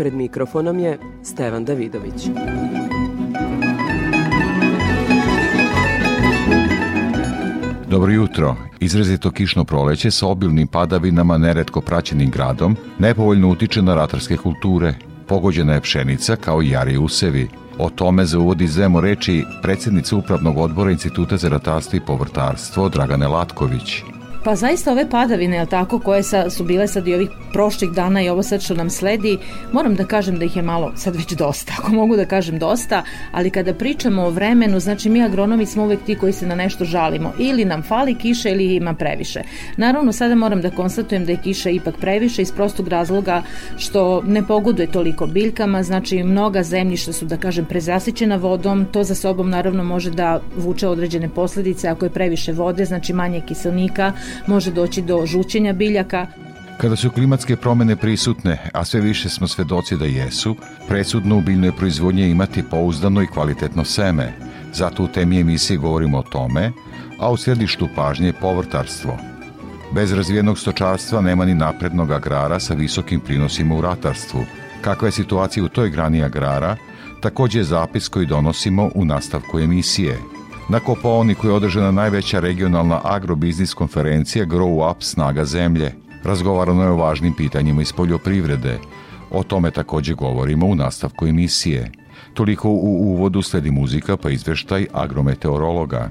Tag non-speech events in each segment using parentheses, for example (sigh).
Pred mikrofonom je Stevan Davidović. Dobro jutro. Izrazito kišno proleće sa obilnim padavinama neretko praćenim gradom nepovoljno utiče na ratarske kulture. Pogođena je pšenica kao i jari usevi. O tome za uvod izvemo reči predsjednice Upravnog odbora Instituta za ratarstvo i povrtarstvo Dragane Latković. Pa zaista ove padavine, jel tako, koje sa, su bile sad i ovih prošlih dana i ovo sad što nam sledi, moram da kažem da ih je malo sad već dosta, (laughs) ako mogu da kažem dosta, ali kada pričamo o vremenu, znači mi agronomi smo uvek ti koji se na nešto žalimo, ili nam fali kiše ili ima previše. Naravno, sada moram da konstatujem da je kiša ipak previše iz prostog razloga što ne pogoduje toliko biljkama, znači mnoga zemljišta su, da kažem, prezasićena vodom, to za sobom naravno može da vuče određene posledice ako je previše vode, znači manje kiselnika, može doći do žućenja biljaka. Kada su klimatske promene prisutne, a sve više smo svedoci da jesu, presudno u biljnoj proizvodnji je imati pouzdano i kvalitetno seme. Zato u temi emisije govorimo o tome, a u središtu pažnje je povrtarstvo. Bez razvijenog stočarstva nema ni naprednog agrara sa visokim prinosima u ratarstvu. Kakva je situacija u toj grani agrara, takođe je zapis koji donosimo u nastavku emisije – Na Kopaoniku je održana najveća regionalna agrobiznis konferencija Grow Up Snaga zemlje. Razgovarano je o važnim pitanjima iz poljoprivrede. O tome takođe govorimo u nastavku emisije. Toliko u uvodu sledi muzika pa izveštaj agrometeorologa.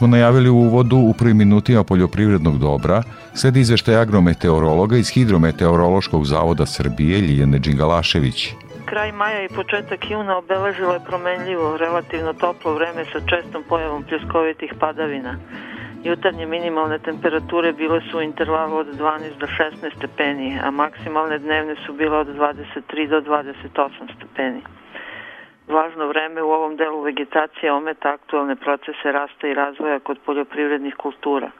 Smo najavili u uvodu u prvim minutima poljoprivrednog dobra, sledi izveštaj agrometeorologa iz Hidrometeorološkog zavoda Srbije Ljiljane Đingalašević. Kraj maja i početak juna obeležilo je promenljivo, relativno toplo vreme sa čestom pojavom pljuskovitih padavina. Jutarnje minimalne temperature bile su u intervalu od 12 do 16 stepeni, a maksimalne dnevne su bile od 23 do 28 stepeni. Važno vreme u ovom delu vegetacije ometa aktualne procese rasta i razvoja kod poljoprivrednih kultura.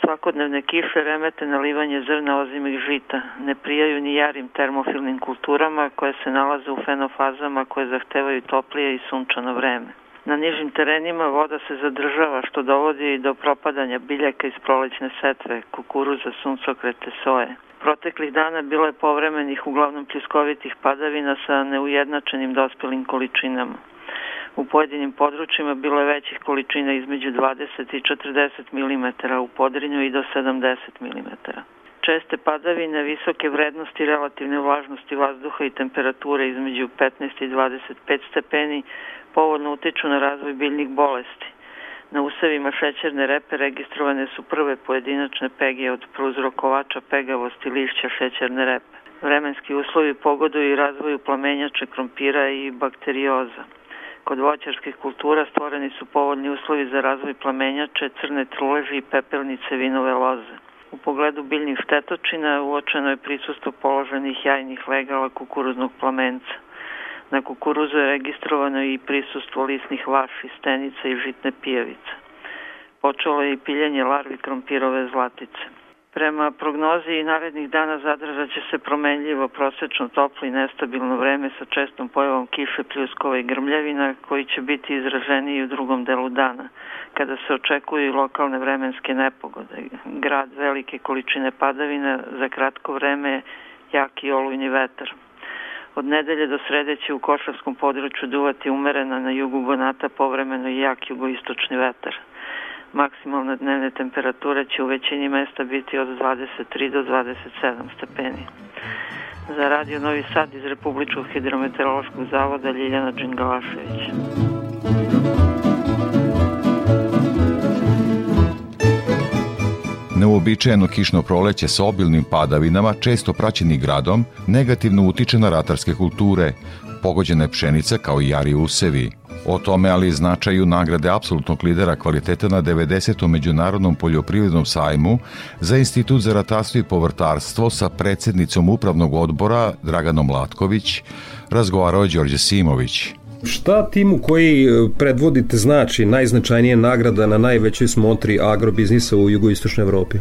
Svakodnevne kiše remete nalivanje zrna ozimih žita, ne prijaju ni jarim termofilnim kulturama koje se nalaze u fenofazama koje zahtevaju toplije i sunčano vreme. Na nižim terenima voda se zadržava što dovodi i do propadanja biljaka iz prolećne setve, kukuruza, suncokrete, soje. Proteklih dana bilo je povremenih uglavnom pljuskovitih padavina sa neujednačenim dospelim količinama. U pojedinim područjima bilo je većih količina između 20 i 40 mm, u Podrinju i do 70 mm. Česte padavine, visoke vrednosti relativne vlažnosti vazduha i temperature između 15 i 25 stepeni povodno utiču na razvoj biljnih bolesti. Na usevima šećerne repe registrovane su prve pojedinačne pege od prouzrokovača pegavosti lišća šećerne repe. Vremenski uslovi pogoduju i razvoju plamenjače krompira i bakterioza. Kod voćarskih kultura stvoreni su povoljni uslovi za razvoj plamenjače, crne truleži i pepelnice vinove loze. U pogledu biljnih štetočina uočeno je prisustvo položenih jajnih legala kukuruznog plamenca. Na kukuruzu je registrovano i prisustvo lisnih vaši, stenica i žitne pijevice. Počelo je i piljenje larvi krompirove zlatice. Prema prognozi i narednih dana zadržat će se promenljivo, prosečno toplo i nestabilno vreme sa čestom pojavom kiše, pljuskova i grmljavina koji će biti izraženiji u drugom delu dana, kada se očekuju i lokalne vremenske nepogode. Grad velike količine padavina za kratko vreme jaki olujni vetar. Od nedelje do srede će u košarskom području duvati umerena na jugu Bonata povremeno i jak jugoistočni vetar. Maksimalne dnevne temperature će u većini mesta biti od 23 do 27 stepeni. Za radio Novi Sad iz Republičkog hidrometeorološkog zavoda Ljiljana Đingalašević. Neuobičajeno kišno proleće sa obilnim padavinama, često praćeni gradom, negativno utiče na ratarske kulture, pogođene pšenice kao i jari usevi. O tome, ali značaju nagrade apsolutnog lidera kvaliteta na 90. Međunarodnom poljoprivrednom sajmu za Institut za ratarstvo i povrtarstvo sa predsednicom upravnog odbora Draganom Latković razgovarao je Đorđe Simović. Šta timu koji e, predvodite znači najznačajnije nagrada na najvećoj smotri agrobiznisa u jugoistočnoj Evropi?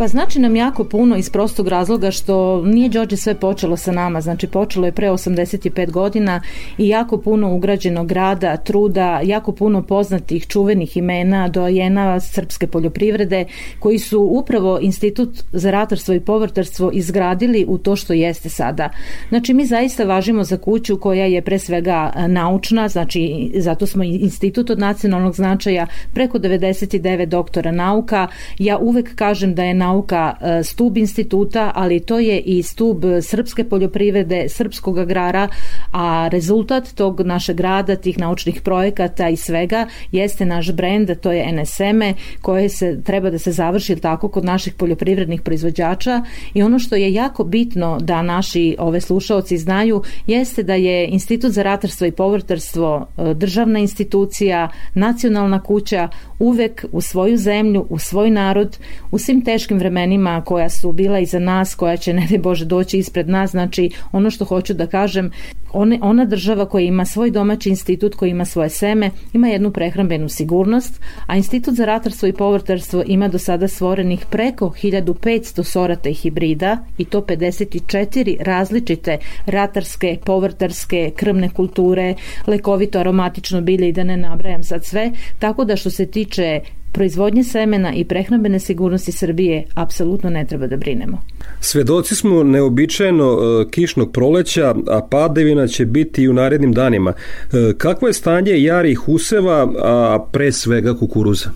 Pa znači nam jako puno iz prostog razloga što nije Đorđe sve počelo sa nama, znači počelo je pre 85 godina i jako puno ugrađenog grada, truda, jako puno poznatih čuvenih imena dojena srpske poljoprivrede koji su upravo Institut za ratarstvo i povrtarstvo izgradili u to što jeste sada. Znači mi zaista važimo za kuću koja je pre svega naučna, znači zato smo institut od nacionalnog značaja, preko 99 doktora nauka. Ja uvek kažem da je nauka e, stub instituta, ali to je i stub srpske poljoprivrede, srpskog agrara, a rezultat tog našeg rada, tih naučnih projekata i svega jeste naš brend, to je NSM koje se treba da se završi tako kod naših poljoprivrednih proizvođača. I ono što je jako bitno da naši ove slušaoci znaju jeste da je Institut za ratarstvo i povrtarstvo e, državna institucija, nacionalna kuća uvek u svoju zemlju, u svoj narod, u svim teškim vremenima koja su bila iza nas, koja će ne Bože doći ispred nas, znači ono što hoću da kažem, one, ona država koja ima svoj domaći institut, koji ima svoje seme, ima jednu prehrambenu sigurnost, a Institut za ratarstvo i povrtarstvo ima do sada stvorenih preko 1500 sorata i hibrida i to 54 različite ratarske, povrtarske, krmne kulture, lekovito aromatično bilje i da ne nabrajam sad sve, tako da što se tiče proizvodnje semena i prehrambene sigurnosti Srbije apsolutno ne treba da brinemo. Svedoci smo neobičajeno e, kišnog proleća, a padevina će biti i u narednim danima. E, kakvo je stanje jarih useva, a pre svega kukuruza?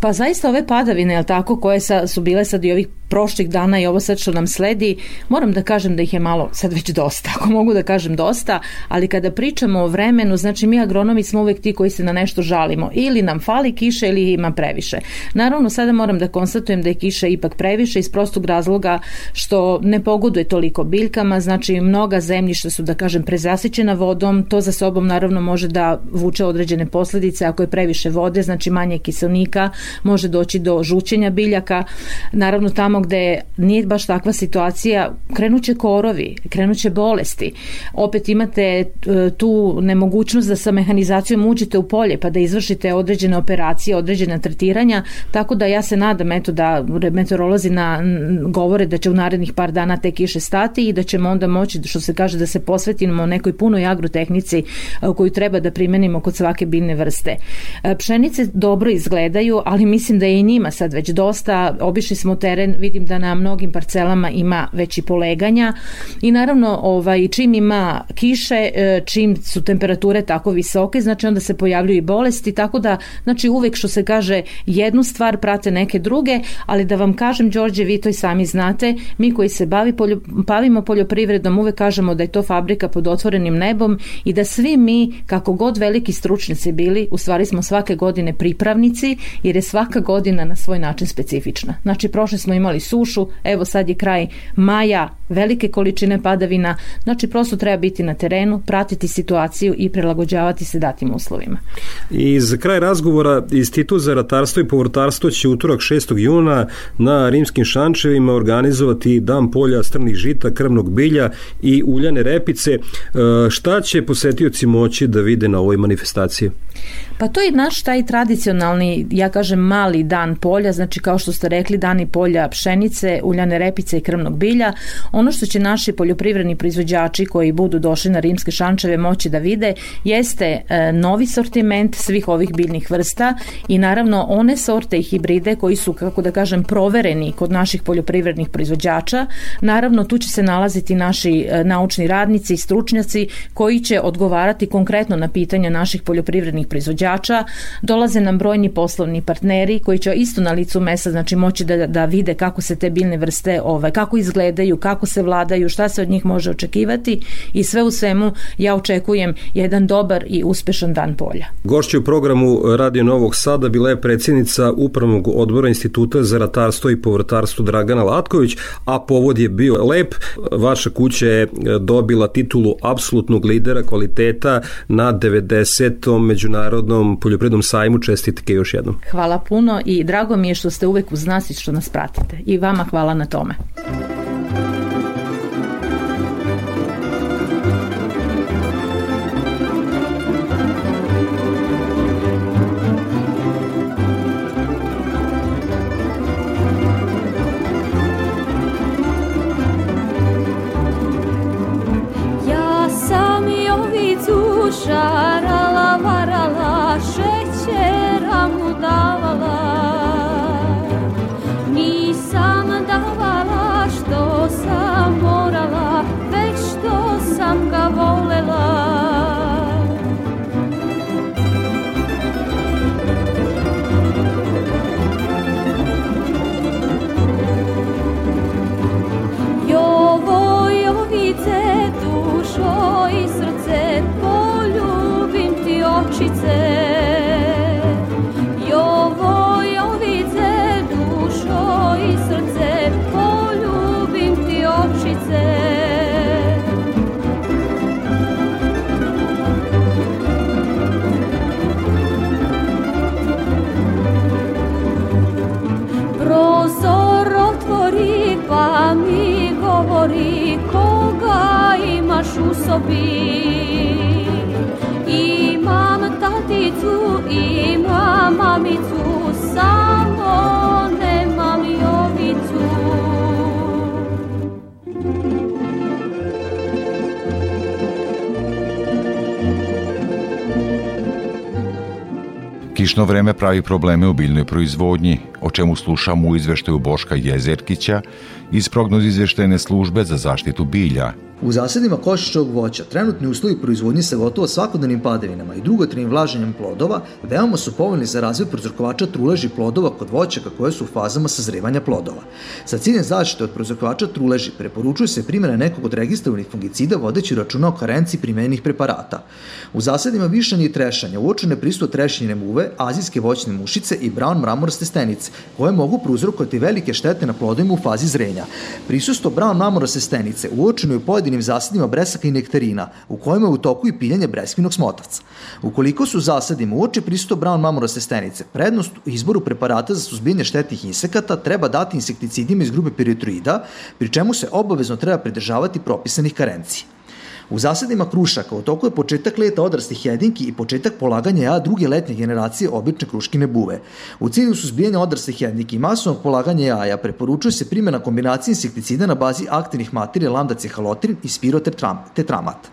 Pa zaista ove padavine, jel tako, koje sa, su bile sad i ovih prošlih dana i ovo sad što nam sledi, moram da kažem da ih je malo sad već dosta, ako mogu da kažem dosta, ali kada pričamo o vremenu, znači mi agronomi smo uvek ti koji se na nešto žalimo, ili nam fali kiše ili ima previše. Naravno, sada moram da konstatujem da je kiša ipak previše iz prostog razloga što ne pogoduje toliko biljkama, znači mnoga zemljišta su, da kažem, prezasićena vodom, to za sobom naravno može da vuče određene posledice. Ako je previše vode, znači manje kiselnika, može doći do žućenja biljaka, naravno tamo gde nije baš takva situacija, krenuće korovi, krenuće bolesti. Opet imate e, tu nemogućnost da sa mehanizacijom uđete u polje pa da izvršite određene operacije, određena tretiranja, tako da ja se nadam eto da meteorolozi na, govore da će u narednih par dana te kiše stati i da ćemo onda moći, što se kaže, da se posvetimo nekoj punoj agrotehnici e, koju treba da primenimo kod svake biljne vrste. E, pšenice dobro izgledaju, ali mislim da je i njima sad već dosta. Obišli smo teren, vidim da na mnogim parcelama ima već i poleganja i naravno ovaj, čim ima kiše, e, čim su temperature tako visoke, znači onda se pojavljuju i bolesti, tako da znači uvek što se kaže jednu stvar prate neke druge, ali da vam kažem Đorđe, vi to i sami znate, mi koji se bavi poljo, bavimo poljoprivredom uvek kažemo da je to fabrika pod otvorenim nebom i da svi mi, kako god veliki stručnici bili, u stvari smo svake godine pripravnici, jer je svaka godina na svoj način specifična. Znači, prošle smo imali imali sušu, evo sad je kraj maja, velike količine padavina, znači prosto treba biti na terenu, pratiti situaciju i prilagođavati se datim uslovima. I za kraj razgovora Institut za ratarstvo i povrtarstvo će utorak 6. juna na rimskim šančevima organizovati dan polja strnih žita, krvnog bilja i uljane repice. E, šta će posetioci moći da vide na ovoj manifestaciji? Pa to je naš taj tradicionalni, ja kažem mali dan polja, znači kao što ste rekli dani polja pšenice, uljane repice i krvnog bilja. Ono što će naši poljoprivredni proizvođači koji budu došli na rimske šančeve moći da vide jeste e, novi sortiment svih ovih biljnih vrsta i naravno one sorte i hibride koji su, kako da kažem, provereni kod naših poljoprivrednih proizvođača. Naravno tu će se nalaziti naši e, naučni radnici i stručnjaci koji će odgovarati konkretno na pitanja naših poljoprivrednih proizvođača. Dolaze nam brojni poslovni partneri koji će isto na licu mesa znači moći da, da vide kako se te biljne vrste, ove, kako izgledaju, kako se vladaju, šta se od njih može očekivati i sve u svemu ja očekujem jedan dobar i uspešan dan polja. Gošće u programu Radio Novog Sada bila je predsjednica Upravnog odbora Instituta za ratarstvo i povrtarstvo Dragana Latković, a povod je bio lep. Vaša kuća je dobila titulu apsolutnog lidera kvaliteta na 90. međunarodnom poljoprivrednom sajmu. Čestitke još jednom. Hvala puno i drago mi je što ste uvek uz nas i što nas pratite. I vama hvala na tome. Pravi probleme u biljnoj proizvodnji, o čemu slušamo u izveštaju Boška Jezerkića iz prognoz izveštajne službe za zaštitu bilja. U zasadima košičnog voća trenutni uslovi proizvodnje sa gotovo svakodnevnim padavinama i dugotrajnim vlaženjem plodova veoma su povoljni za razvoj prozrokovača truleži plodova kod voćaka koje su u fazama sazrevanja plodova. Sa ciljem zaštite od prozrokovača truleži preporučuje se primjena nekog od registrovanih fungicida vodeći računa o karenciji primenjenih preparata. U zasadima višanja i trešanja uočene prisustvo trešnjine muve, azijske voćne mušice i brown mramoraste stenice, koje mogu prouzrokovati velike štete na plodovima u fazi zrenja. Prisustvo brown mramoraste stenice uočeno je pojedinim zasadima bresaka i nektarina, u kojima je u toku i piljanje breskvinog smotavca. Ukoliko su zasadima uoče prisustvo brown mamoraste stenice, prednost u izboru preparata za suzbijanje štetnih insekata treba dati insekticidima iz grupe piritoida, pri čemu se obavezno treba pridržavati propisanih karencija. U zasadima krušaka u toku je početak leta odraslih jedinki i početak polaganja jaja druge letnje generacije obične kruškine buve. U cilju suzbijanja odraslih jedinki i masovnog polaganja jaja preporučuje se primjena kombinacije insekticida na bazi aktivnih materija lambda cehalotin i spirotetramat.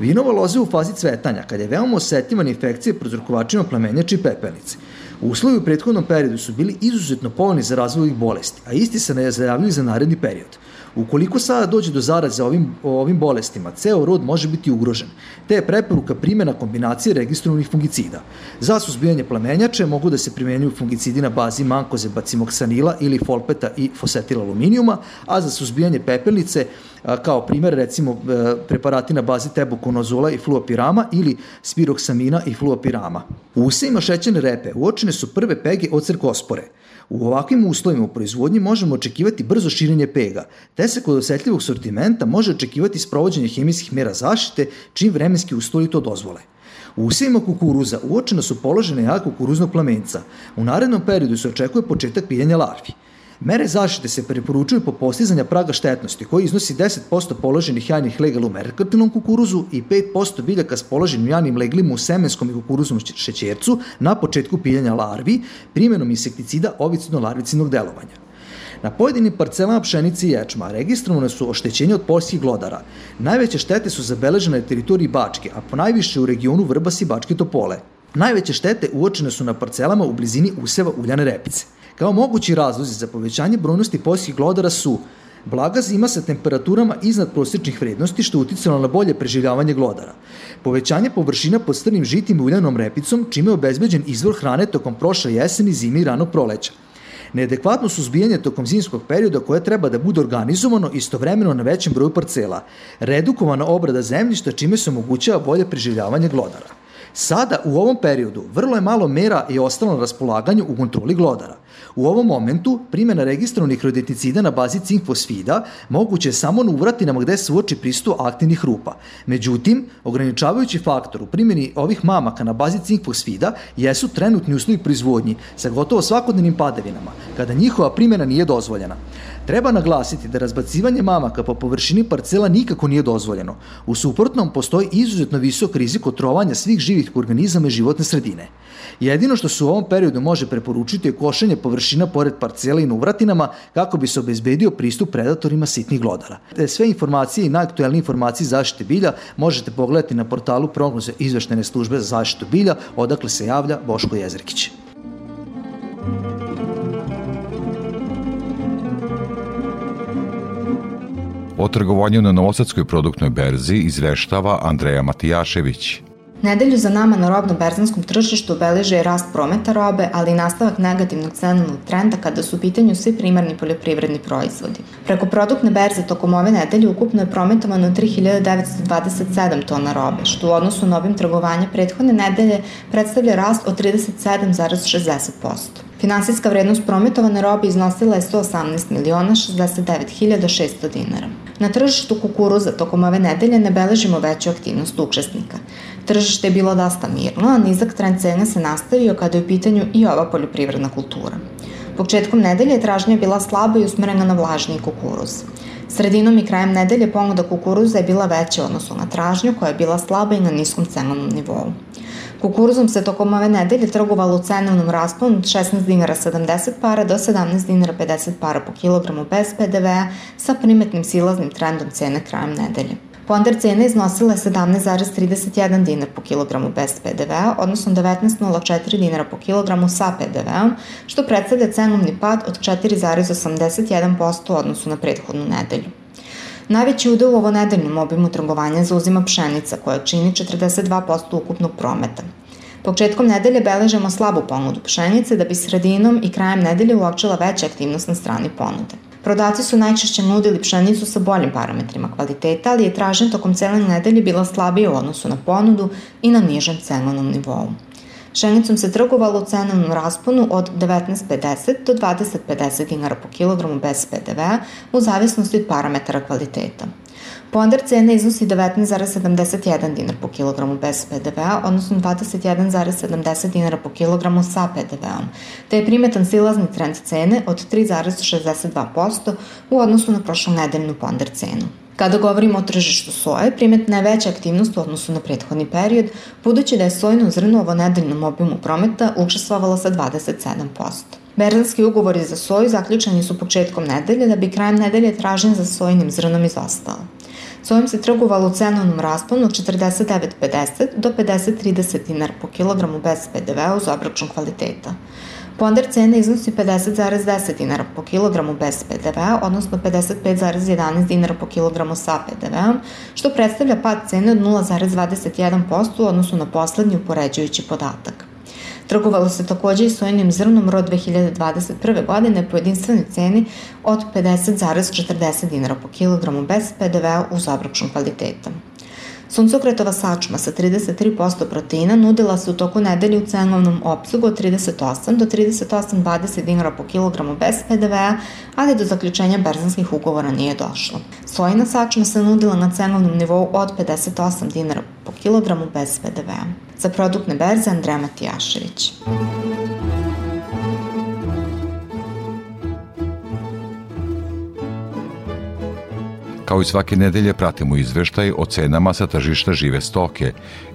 Vinova loze u fazi cvetanja, kada je veoma osetljiva na infekcije prozrokovačima plamenjače i pepelnice. Uslovi u prethodnom periodu su bili izuzetno povoljni za razvoj bolesti, a isti se ne zajavljaju za naredni period. Ukoliko sada dođe do zaraze ovim, ovim bolestima, ceo rod može biti ugrožen, te je preporuka primjena kombinacije registrovanih fungicida. Za suzbijanje plamenjače mogu da se primenjuju fungicidi na bazi mankoze bacimoksanila ili folpeta i fosetila aluminijuma, a za suzbijanje pepelnice kao primjer recimo e, preparati na bazi tebukonozula i fluopirama ili spiroksamina i fluopirama. U usevima šećerne repe uočene su prve pege od crkospore. U ovakvim uslovima u proizvodnji možemo očekivati brzo širenje pega, te se kod osetljivog sortimenta može očekivati sprovođenje hemijskih mera zaštite čim vremenski uslovi to dozvole. U usevima kukuruza uočeno su položene jaja kukuruznog plamenca. U narednom periodu se očekuje početak piljenja larvi. Mere zaštite se preporučuju po postizanja praga štetnosti koji iznosi 10% položenih jajnih legala u merkantilnom kukuruzu i 5% biljaka s položenim jajnim leglima u semenskom i kukuruznom šećercu na početku piljenja larvi primjenom insekticida ovicidno-larvicinog delovanja. Na pojedinim parcelama pšenice i ječma registrovane su oštećenja od polskih glodara. Najveće štete su zabeležene na teritoriji Bačke, a po najviše u regionu Vrbas i Bačke Topole. Najveće štete uočene su na parcelama u blizini useva uljane repice. Kao mogući razlozi za povećanje brojnosti poljskih glodara su blaga zima sa temperaturama iznad prosječnih vrednosti što uticalo na bolje preživljavanje glodara, povećanje površina pod strnim žitim i uljanom repicom čime je obezbeđen izvor hrane tokom prošle jeseni, zimi i ranog proleća, neadekvatno suzbijanje tokom zimskog perioda koje treba da bude organizovano istovremeno na većem broju parcela, redukovana obrada zemljišta čime se omogućava bolje preživljavanje glodara. Sada, u ovom periodu, vrlo je malo mera i ostalo na raspolaganju u kontroli glodara. U ovom momentu, primjena registrovanih rodeticida na bazi cinkfosfida moguće je samo na uvratinama gde se uoči pristu aktivnih rupa. Međutim, ograničavajući faktor u primjeni ovih mamaka na bazi cinkfosfida jesu trenutni uslovi proizvodnji sa gotovo svakodnevnim padavinama, kada njihova primjena nije dozvoljena. Treba naglasiti da razbacivanje mamaka po površini parcela nikako nije dozvoljeno. U suprotnom, postoji izuzetno visok rizik otrovanja svih živih organizama i životne sredine. Jedino što se u ovom periodu može preporučiti je košenje površina pored parcela i na uvratinama kako bi se obezbedio pristup predatorima sitnih glodara. Sve informacije i najaktuelnije informacije zaštite bilja možete pogledati na portalu prognoze izveštene službe za zaštitu bilja, odakle se javlja Boško Jezrekić. O trgovanju na Novosadskoj produktnoj berzi izveštava Andreja Matijašević. Nedelju za nama na robno-berzanskom tržištu obeleže rast prometa robe, ali i nastavak negativnog cenovnog trenda kada su u pitanju svi primarni poljoprivredni proizvodi. Preko produktne berze tokom ove nedelje ukupno je prometovano 3927 tona robe, što u odnosu na obim trgovanja prethodne nedelje predstavlja rast od 37,60%. Finansijska vrednost prometovane robe iznosila je 118 miliona 69.600 dinara. Na tržištu kukuruza tokom ove nedelje ne beležimo veću aktivnost učesnika. Tržište je bilo dosta mirno, a nizak trend cene se nastavio kada je u pitanju i ova poljoprivredna kultura. Početkom nedelje tražnja je bila slaba i usmerena na vlažni kukuruz. Sredinom i krajem nedelje ponuda kukuruza je bila veća odnosno na tražnju koja je bila slaba i na niskom cenovnom nivou. Kukuruzom se tokom ove nedelje trgovalo u cenovnom rasponu od 16 dinara 70 para do 17 dinara 50 para po kilogramu bez PDV-a sa primetnim silaznim trendom cene krajem nedelje. Ponder cena iznosila je 17,31 dinar po kilogramu bez PDV-a, odnosno 19,04 dinara po kilogramu sa PDV-om, što predstavlja cenovni pad od 4,81% u odnosu na prethodnu nedelju. Najveći udel u ovo nedeljnom obimu trgovanja zauzima pšenica koja čini 42% ukupnog prometa. Početkom nedelje beležemo slabu ponudu pšenice da bi sredinom i krajem nedelje uočila veća aktivnost na strani ponude. Prodaci su najčešće nudili pšenicu sa boljim parametrima kvaliteta, ali je tražen tokom cele nedelje bila slabija u odnosu na ponudu i na nižem cenovnom nivou. Pšenicom se trgovalo u cenovnom rasponu od 19,50 do 20,50 dinara po kilogramu bez PDV-a u zavisnosti od parametara kvaliteta. Ponder cena iznosi 19,71 dinar po kilogramu bez PDV-a, odnosno 21,70 dinara po kilogramu sa PDV-om, te je primetan silazni trend cene od 3,62% u odnosu na prošlu nedeljnu ponder cenu. Kada govorimo o tržištu soje, primetna je veća aktivnost u odnosu na prethodni period, budući da je sojno zrno ovo nedeljnom obimu prometa učestvovalo sa 27%. Berzanski ugovori za soju zaključeni su početkom nedelje da bi krajem nedelje tražen za sojnim zrnom izostao. Sojom se trgovalo u cenovnom rasponu od 49,50 do 50,30 dinar po kilogramu bez PDV-a uz obračun kvaliteta. Ponder cene iznosi 50,10 dinara po kilogramu bez PDV-a, odnosno 55,11 dinara po kilogramu sa PDV-om, što predstavlja pad cene od 0,21% u odnosu na poslednji upoređujući podatak. Trgovalo se takođe i sojenim zrnom rod 2021. godine po jedinstvenoj ceni od 50,40 dinara po kilogramu bez PDV-a uz obračun kvaliteta. Suncokretova sačma sa 33% proteina nudila se u toku nedelje u cenovnom opsegu od 38 do 38,20 dinara po kilogramu bez PDV-a, ali do zaključenja berzanskih ugovora nije došlo. Sojina sačma se nudila na cenovnom nivou od 58 dinara po kilogramu bez PDV-a. Za produktne berze Andreja Matijašević. Kao i svake nedelje pratimo izveštaj o cenama sa tržišta žive stoke.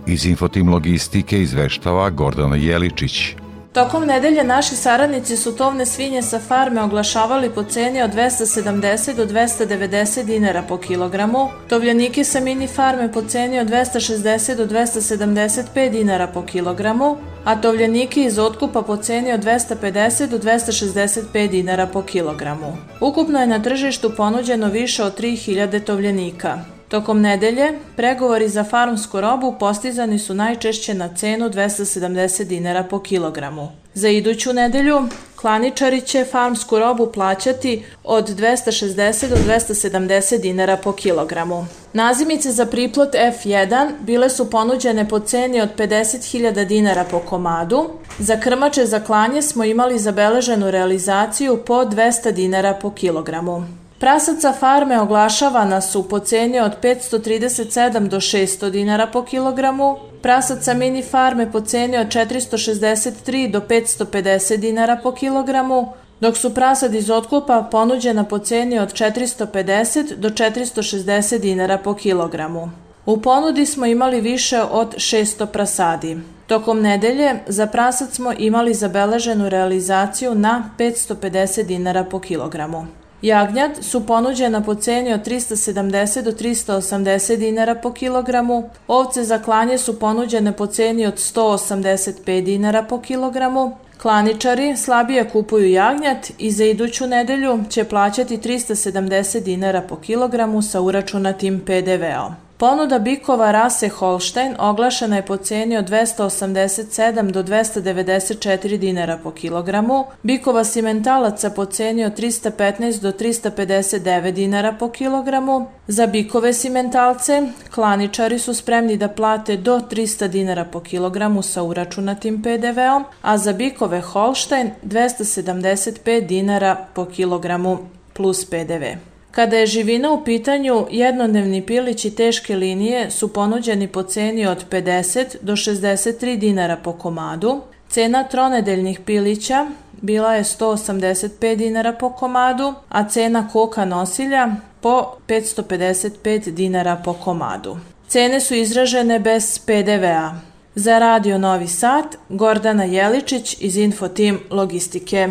Iz Infotim Logistike izveštava Gordana Jeličić. Tokom nedelje naši saradnici su tovne svinje sa farme oglašavali po ceni od 270 do 290 dinara po kilogramu, tovljanike sa mini farme po ceni od 260 do 275 dinara po kilogramu, a tovljanike iz otkupa po ceni od 250 do 265 dinara po kilogramu. Ukupno je na tržištu ponuđeno više od 3000 tovljanika. Tokom nedelje, pregovori za farmsku robu postizani su najčešće na cenu 270 dinara po kilogramu. Za iduću nedelju, klaničari će farmsku robu plaćati od 260 do 270 dinara po kilogramu. Nazimice za priplot F1 bile su ponuđene po ceni od 50.000 dinara po komadu. Za krmače za klanje smo imali zabeleženu realizaciju po 200 dinara po kilogramu. Prasaca farme oglašavana su po ceni od 537 do 600 dinara po kilogramu, prasaca mini farme po ceni od 463 do 550 dinara po kilogramu, dok su prasad iz otkupa ponuđena po ceni od 450 do 460 dinara po kilogramu. U ponudi smo imali više od 600 prasadi. Tokom nedelje za prasac smo imali zabeleženu realizaciju na 550 dinara po kilogramu. Jagnjad su ponuđena po ceni od 370 do 380 dinara po kilogramu, ovce za klanje su ponuđene po ceni od 185 dinara po kilogramu, Klaničari slabije kupuju jagnjat i za iduću nedelju će plaćati 370 dinara po kilogramu sa uračunatim PDV-om. Ponuda bikova rase Holstein oglašena je po ceni od 287 do 294 dinara po kilogramu, bikova simentalaca po ceni od 315 do 359 dinara po kilogramu. Za bikove simentalce klaničari su spremni da plate do 300 dinara po kilogramu sa uračunatim PDV-om, a za bikove Holstein 275 dinara po kilogramu plus PDV. Kada je živina u pitanju, jednodnevni pilići teške linije su ponuđeni po ceni od 50 do 63 dinara po komadu. Cena tronedeljnih pilića bila je 185 dinara po komadu, a cena koka nosilja po 555 dinara po komadu. Cene su izražene bez PDV-a. Za Radio Novi Sad, Gordana Jeličić iz Infotim Logistike.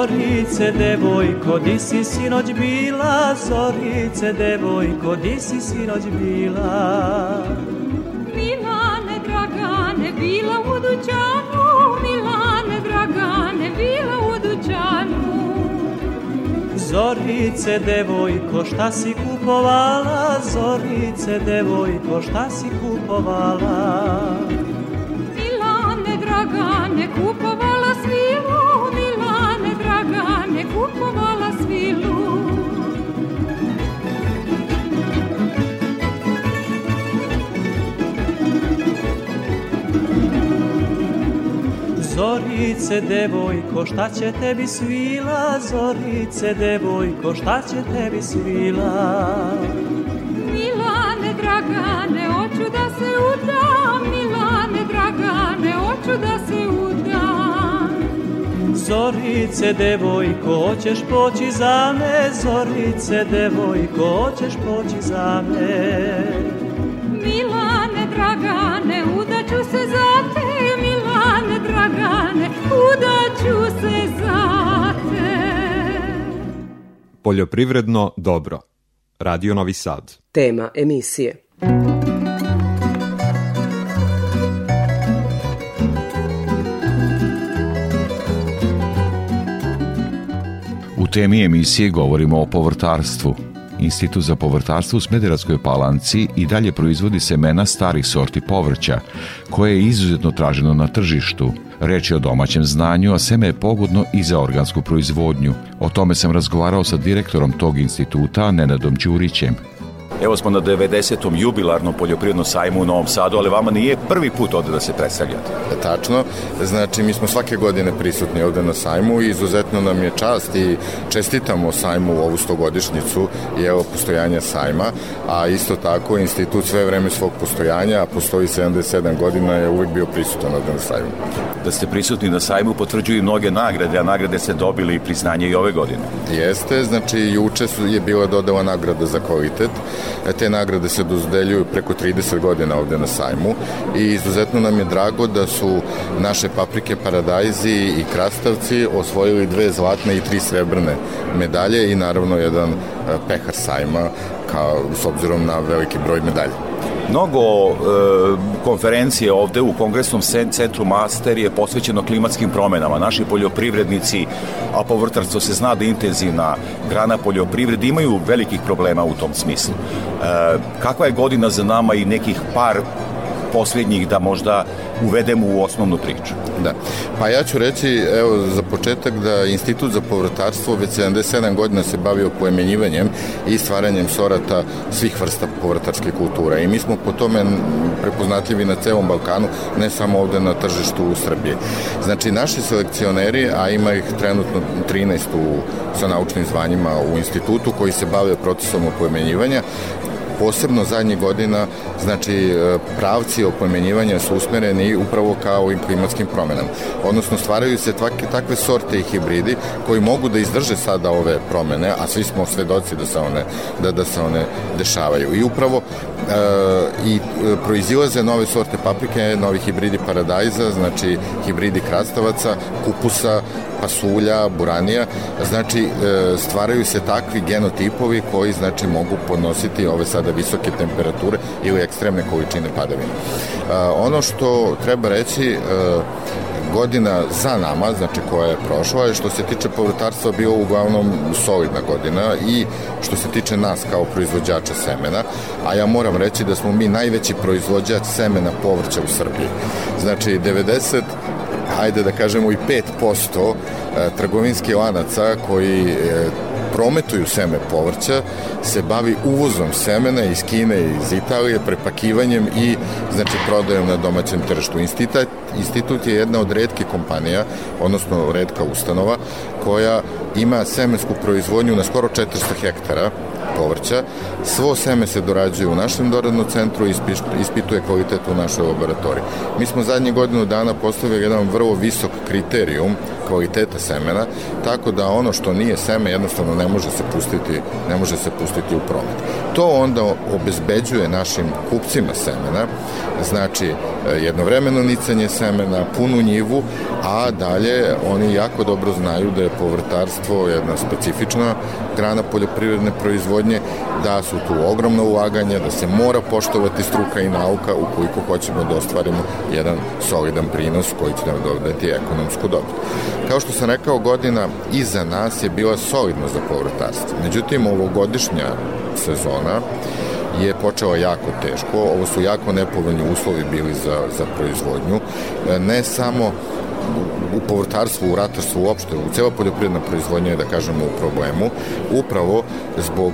Zorice, devojko, di si sinoć bila? Zorice, devojko, di si sinoć bila? Milane, dragane, bila u dućanu, Milane, dragane, bila u dućanu. Zorice, devojko, šta si kupovala? Zorice, devojko, šta si kupovala? Milane, dragane, kupovala svilu, Zorice, devojko, šta će tebi svila? Zorice, devojko, šta će tebi svila? Milane, dragane, hoću da se udam Milane, dragane, hoću da se Zorice, devojko, hoćeš poći za me, Zorice, devojko, hoćeš poći za me. Dragane, udaću se za te. Poljoprivredno dobro. Radio Novi Sad. Tema emisije. U temi emisije govorimo o povrtarstvu. Institut za povrtarstvo u Smederatskoj palanci i dalje proizvodi semena starih sorti povrća, koje je izuzetno traženo na tržištu. Reč je o domaćem znanju, a seme je pogodno i za organsku proizvodnju. O tome sam razgovarao sa direktorom tog instituta, Nenadom Ćurićem. Evo smo na 90. jubilarnom poljoprivrednom sajmu u Novom Sadu, ali vama nije prvi put ovde da se predstavljate. Tačno, znači mi smo svake godine prisutni ovde na sajmu i izuzetno nam je čast i čestitamo sajmu u ovu stogodišnjicu i evo postojanja sajma, a isto tako institut sve vreme svog postojanja, a postoji 77 godina, je uvek bio prisutan ovde na sajmu. Da ste prisutni na sajmu potvrđuju i mnoge nagrade, a nagrade ste dobili i priznanje i ove godine. Jeste, znači juče su, je bila dodava nagrada za kvalitet, E, te nagrade se dozdeljuju preko 30 godina ovde na sajmu i izuzetno nam je drago da su naše paprike Paradajzi i Krastavci osvojili dve zlatne i tri srebrne medalje i naravno jedan e, pehar sajma kao, s obzirom na veliki broj medalja. Mnogo e, konferencije ovde u Kongresnom centru Master je posvećeno klimatskim promenama. Naši poljoprivrednici, a povrtarstvo se zna da intenzivna grana poljoprivrede, imaju velikih problema u tom smislu. E, kakva je godina za nama i nekih par posljednjih da možda uvedemo u osnovnu priču. Da. Pa ja ću reći, evo, za početak da Institut za povrtarstvo već 77 godina se bavio pojemenjivanjem i stvaranjem sorata svih vrsta povrtarske kulture i mi smo po tome prepoznatljivi na celom Balkanu, ne samo ovde na tržištu u Srbiji. Znači, naši selekcioneri, a ima ih trenutno 13 u, sa naučnim zvanjima u institutu koji se bave procesom opojemenjivanja, posebno zadnjih godina, znači e, pravci opomenjivanja su usmereni upravo kao i klimatskim promenama. Odnosno stvaraju se takve, takve sorte i hibridi koji mogu da izdrže sada ove promene, a svi smo svedoci da se one, da, da se one dešavaju. I upravo e, i e, proizilaze nove sorte paprike, novi hibridi paradajza, znači hibridi krastavaca, kupusa, pasulja, buranija, znači e, stvaraju se takvi genotipovi koji znači mogu podnositi ove sada visoke temperature ili ekstremne količine padavina. Ono što treba reći, e, godina za nama, znači koja je prošla, je što se tiče povrtarstva bio uglavnom solidna godina i što se tiče nas kao proizvođača semena, a ja moram reći da smo mi najveći proizvođač semena povrća u Srbiji. Znači 90 hajde da kažemo i 5% e, trgovinskih lanaca koji e, prometuju seme povrća se bavi uvozom semena iz Kine i iz Italije, prepakivanjem i znači prodajom na domaćem tržištu. Institut, institut je jedna od redke kompanija, odnosno redka ustanova, koja ima semensku proizvodnju na skoro 400 hektara povrća. Svo seme se dorađuje u našem doradnom centru i ispituje kvalitet u našoj laboratoriji. Mi smo zadnje godinu dana postavili jedan vrlo visok kriterijum kvaliteta semena, tako da ono što nije seme jednostavno ne može se pustiti, ne može se pustiti u promet. To onda obezbeđuje našim kupcima semena, znači e, jednovremeno nicanje semena, punu njivu, a dalje oni jako dobro znaju da je povrtarstvo jedna specifična grana poljoprivredne proizvodnje, da su tu ogromno ulaganja, da se mora poštovati struka i nauka ukoliko hoćemo da ostvarimo jedan solidan prinos koji će nam dodati ekonomsku dobit. Kao što sam rekao, godina iza nas je bila solidna za povrtarstvo. Međutim, ovogodišnja sezona je počela jako teško. Ovo su jako nepovoljni uslovi bili za, za proizvodnju. Ne samo u povrtarstvu, u ratarstvu uopšte, u cela poljoprivredna proizvodnja je, da kažemo, u problemu, upravo zbog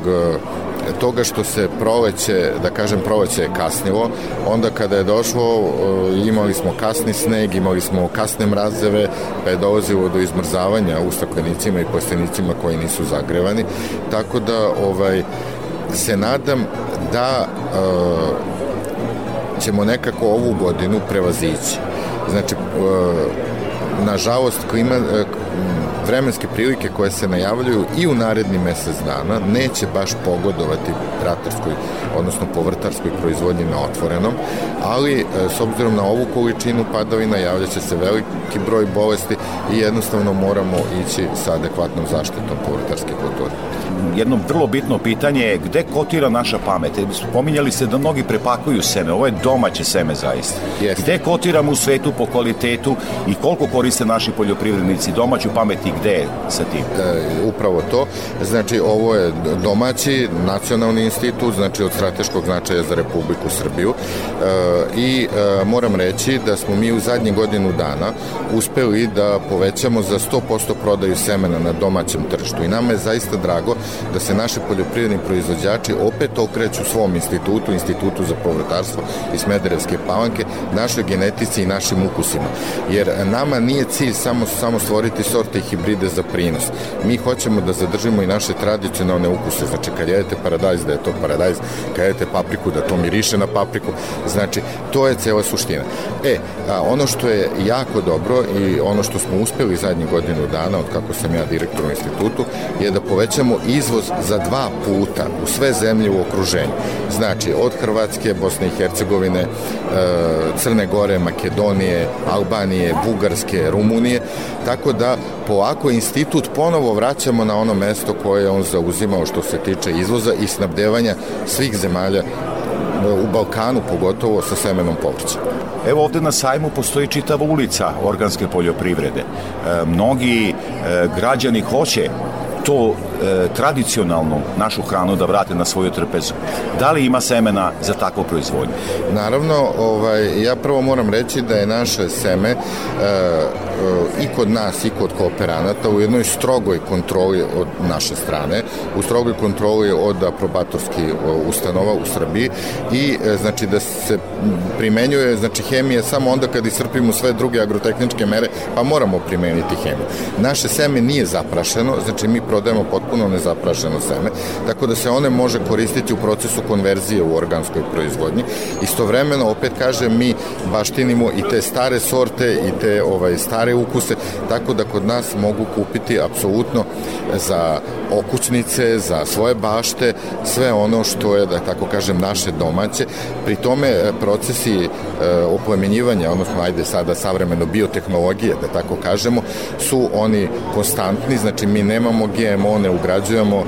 toga što se proleće, da kažem proleće je kasnilo, onda kada je došlo e, imali smo kasni sneg, imali smo kasne mrazeve, pa je dolazilo do izmrzavanja u staklenicima i plastenicima koji nisu zagrevani, tako da ovaj, se nadam da e, ćemo nekako ovu godinu prevazići. Znači, e, nažalost, klima, e, vremenske prilike koje se najavljuju i u naredni mesec dana neće baš pogodovati ratarskoj, odnosno povrtarskoj proizvodnji na otvorenom, ali e, s obzirom na ovu količinu padavina javljaće se veliki broj bolesti i jednostavno moramo ići sa adekvatnom zaštitom povrtarske kulture. Jedno vrlo bitno pitanje je gde kotira naša pamet. Spominjali ste da mnogi prepakuju seme, ovo je domaće seme zaista. Yes. Gde kotiramo u svetu po kvalitetu i koliko koriste naši poljoprivrednici domaću pamet i gde je sa tim? E, upravo to. Znači, ovo je domaći nacionalni institut, znači od strateškog značaja za Republiku Srbiju e, i e, moram reći da smo mi u zadnjih godinu dana uspeli da povećamo za 100% prodaju semena na domaćem tržištu i nama je zaista drago da se naši poljoprivredni proizvođači opet okreću svom institutu, institutu za povrtarstvo iz Smederevske palanke, našoj genetici i našim ukusima. Jer nama nije cilj samo, samo stvoriti sorte i hibride za prinos. Mi hoćemo da zadržimo i naše tradicionalne ukuse. Znači, kad jedete paradajz, da je to paradajz, kad jedete papriku, da to miriše na papriku. Znači, to je cela suština. E, a, ono što je jako dobro i ono što smo uspeli zadnjih godinu dana, od kako sam ja direktor u institutu, je da povećamo izvoz za dva puta u sve zemlje u okruženju. Znači, od Hrvatske, Bosne i Hercegovine, e, Crne Gore, Makedonije, Albanije, Bugarske, Rumunije, tako da polako institut ponovo vraćamo na ono mesto koje je on zauzimao što se tiče izvoza i snabdevanja svih zemalja u Balkanu pogotovo sa semenom povrća. Evo ovde na sajmu postoji čitava ulica organske poljoprivrede. E, mnogi e, građani hoće to e, tradicionalnu našu hranu da vrate na svoju trpezu. Da li ima semena za takvu proizvodnju? Naravno, ovaj, ja prvo moram reći da je naše seme e, i kod nas i kod kooperanata u jednoj strogoj kontroli od naše strane, u strogoj kontroli od aprobatorskih ustanova u Srbiji i e, znači da se primenjuje znači hemija samo onda kad iscrpimo sve druge agrotehničke mere, pa moramo primeniti hemiju. Naše seme nije zaprašeno, znači mi prodajemo potpuno nezaprašeno seme, tako da se one može koristiti u procesu konverzije u organskoj proizvodnji. Istovremeno, opet kažem, mi baštinimo i te stare sorte i te ovaj stare ukuse, tako da kod nas mogu kupiti apsolutno za okućnice, za svoje bašte, sve ono što je, da tako kažem, naše domaće. Pri tome e, procesi e, oplemenjivanja, odnosno ajde sada savremeno biotehnologije, da tako kažemo, su oni konstantni, znači mi nemamo GMO, ne ugrađujemo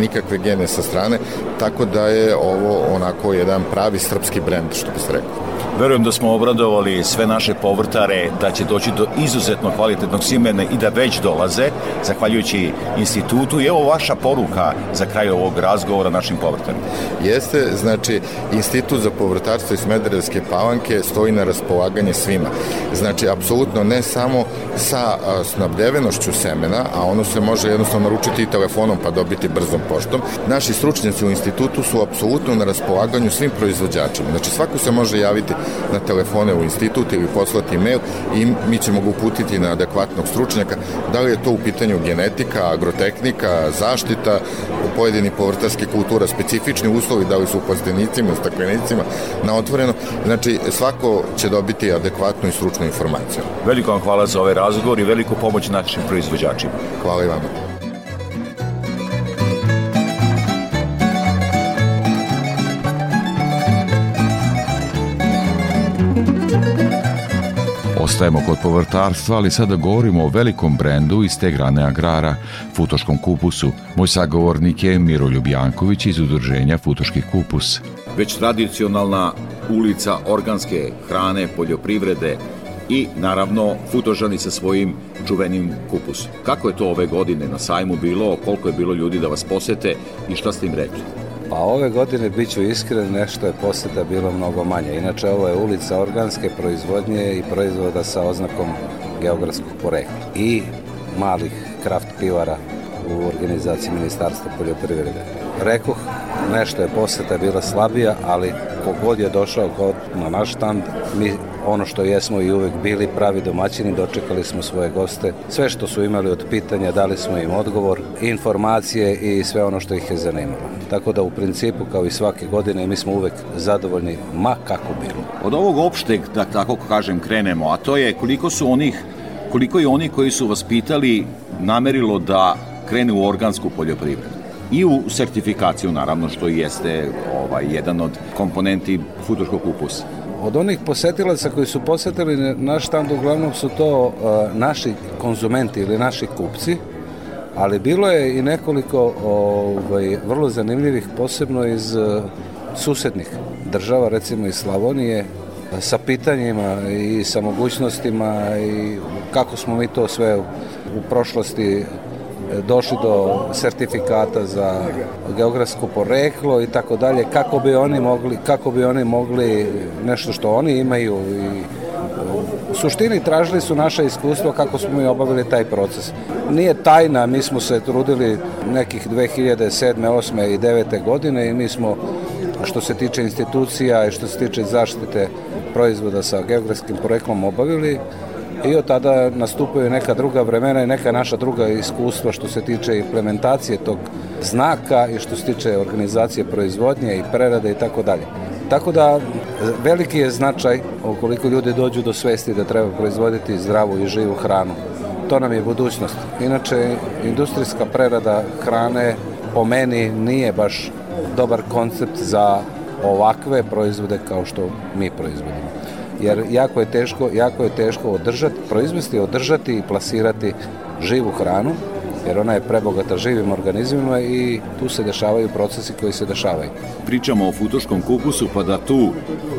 nikakve gene sa strane, tako da je ovo onako jedan pravi srpski brend, što bi se rekao. Verujem da smo obradovali sve naše povrtare da će doći do izuzetno kvalitetnog simena i da već dolaze, zahvaljujući institutu. I evo vaša poruka za kraj ovog razgovora našim povrtarima. Jeste, znači, Institut za povrtarstvo iz Smederevske palanke stoji na raspolaganje svima. Znači, apsolutno ne samo sa snabdevenošću semena, a ono se može jednostavno naručiti i telefonom pa dobiti brzom poštom. Naši stručnjaci u institutu su apsolutno na raspolaganju svim proizvođačima. Znači, svako se može javiti na telefone u institut ili poslati mail i mi ćemo ga uputiti na adekvatnog stručnjaka. Da li je to u pitanju genetika, agrotehnika, zaštita, pojedini povrtarski kultura, specifični uslovi, da li su u plastenicima, staklenicima, na otvoreno. Znači, svako će dobiti adekvatnu i stručnu informaciju. Veliko vam hvala za ovaj razgovor i veliku pomoć našim proizvođačima. Hvala i vama. Ostajemo kod povrtarstva, ali sada govorimo o velikom brendu iz te grane agrara, Futoškom kupusu. Moj sagovornik je Miroljub Janković iz udruženja Futoški kupus. Već tradicionalna ulica organske hrane, poljoprivrede i naravno Futožani sa svojim čuvenim kupusom. Kako je to ove godine na sajmu bilo, koliko je bilo ljudi da vas posete i šta ste im rekli? Pa ove godine, bit ću iskren, nešto je poseta bilo mnogo manje. Inače, ovo je ulica organske proizvodnje i proizvoda sa oznakom geografskog porekla. I malih kraft pivara u organizaciji Ministarstva poljoprivrede. Rekoh, nešto je poseta bila slabija, ali kogod je došao kod, na naš stand, mi ono što jesmo i uvek bili pravi domaćini, dočekali smo svoje goste. Sve što su imali od pitanja, dali smo im odgovor, informacije i sve ono što ih je zanimalo. Tako da u principu, kao i svake godine, mi smo uvek zadovoljni, ma kako bilo. Od ovog opšteg, da tako kažem, krenemo, a to je koliko su onih, koliko je oni koji su vas pitali namerilo da krene u organsku poljoprivredu i u sertifikaciju naravno što jeste ovaj jedan od komponenti futurskog kupusa. Od onih posetilaca koji su posetili naš štand, uglavnom su to uh, naši konzumenti ili naši kupci Ali bilo je i nekoliko ovaj, vrlo zanimljivih, posebno iz uh, susednih država, recimo iz Slavonije, sa pitanjima i sa mogućnostima i kako smo mi to sve u, prošlosti došli do sertifikata za geografsko poreklo i tako dalje kako bi oni mogli kako bi oni mogli nešto što oni imaju i u suštini tražili su naše iskustvo kako smo mi obavili taj proces. Nije tajna, mi smo se trudili nekih 2007. 8. i 9. godine i mi smo što se tiče institucija i što se tiče zaštite proizvoda sa geografskim poreklom obavili i od tada nastupaju neka druga vremena i neka naša druga iskustva što se tiče implementacije tog znaka i što se tiče organizacije proizvodnje i prerade i tako dalje. Tako da veliki je značaj ukoliko ljudi dođu do svesti da treba proizvoditi zdravu i živu hranu. To nam je budućnost. Inače, industrijska prerada hrane po meni nije baš dobar koncept za ovakve proizvode kao što mi proizvodimo jer jako je teško, jako je teško održati, proizvesti, održati i plasirati živu hranu, jer ona je prebogata živim organizmima i tu se dešavaju procesi koji se dešavaju. Pričamo o futoškom kupusu, pa da tu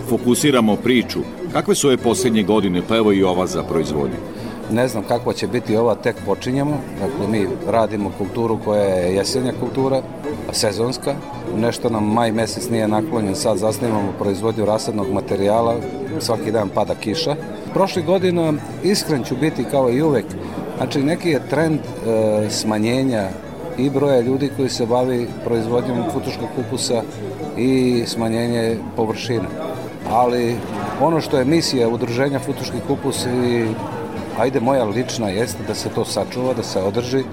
fokusiramo priču. Kakve su ove posljednje godine, pa evo i ova za proizvodnju? Ne znam kakva će biti ova, tek počinjemo. Dakle, mi radimo kulturu koja je jesenja kultura, sezonska. Nešto nam maj mesec nije naklonjen, sad zasnimamo proizvodnju rasadnog materijala, svaki dan pada kiša. Prošle godina, iskren ću biti kao i uvek, znači neki je trend e, smanjenja i broja ljudi koji se bavi proizvodnjom futuškog kupusa i smanjenje površine. Ali ono što je misija udruženja Futuški kupus i ajde moja lična jeste da se to sačuva, da se održi.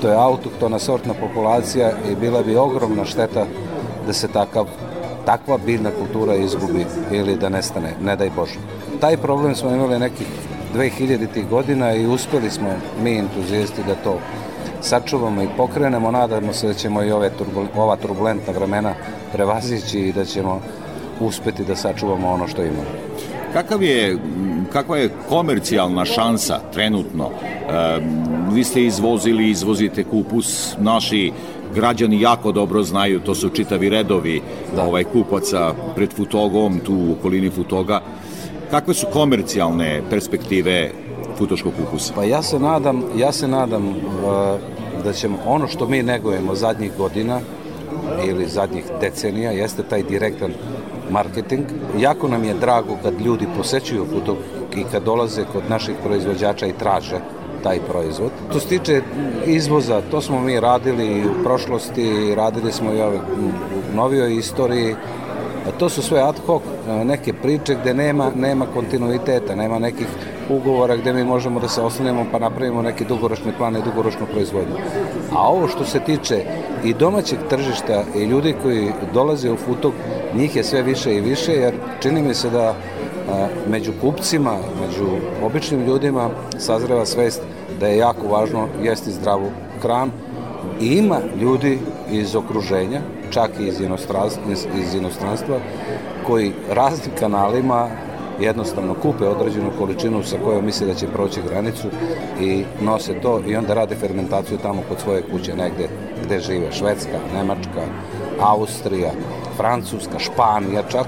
To je autoktona sortna populacija i bila bi ogromna šteta da se takav takva biljna kultura izgubi ili da nestane, ne daj Bože. Taj problem smo imali nekih 2000. godina i uspeli smo mi entuzijesti da to sačuvamo i pokrenemo. Nadamo se da ćemo i ove turbul, ova turbulentna vremena prevazići i da ćemo uspeti da sačuvamo ono što imamo. Kakav je, kakva je komercijalna šansa trenutno? E, vi ste izvozili, izvozite kupus, naši građani jako dobro znaju, to su čitavi redovi da. ovaj, kupaca pred Futogom, tu u okolini Futoga. Kakve su komercijalne perspektive futoškog kupusa? Pa ja se nadam, ja se nadam uh, da ćemo ono što mi negujemo zadnjih godina ili zadnjih decenija jeste taj direktan marketing. Jako nam je drago kad ljudi posećuju Futog i kad dolaze kod naših proizvođača i traže taj proizvod. To se tiče izvoza, to smo mi radili u prošlosti, radili smo i u novijoj istoriji. To su sve ad hoc neke priče gde nema, nema kontinuiteta, nema nekih ugovora gde mi možemo da se oslanjamo pa napravimo neki dugoročni plan i dugoročnu proizvodnju. A ovo što se tiče i domaćeg tržišta i ljudi koji dolaze u Futog, njih je sve više i više, jer čini mi se da među kupcima, među običnim ljudima sazreva svest da je jako važno jesti zdravu hranu i ima ljudi iz okruženja, čak i iz inostranstva, iz inostranstva koji raznim kanalima jednostavno kupe određenu količinu sa kojom misle da će proći granicu i nose to i onda rade fermentaciju tamo kod svoje kuće negde gde žive Švedska, Nemačka, Austrija, Francuska, Španija čak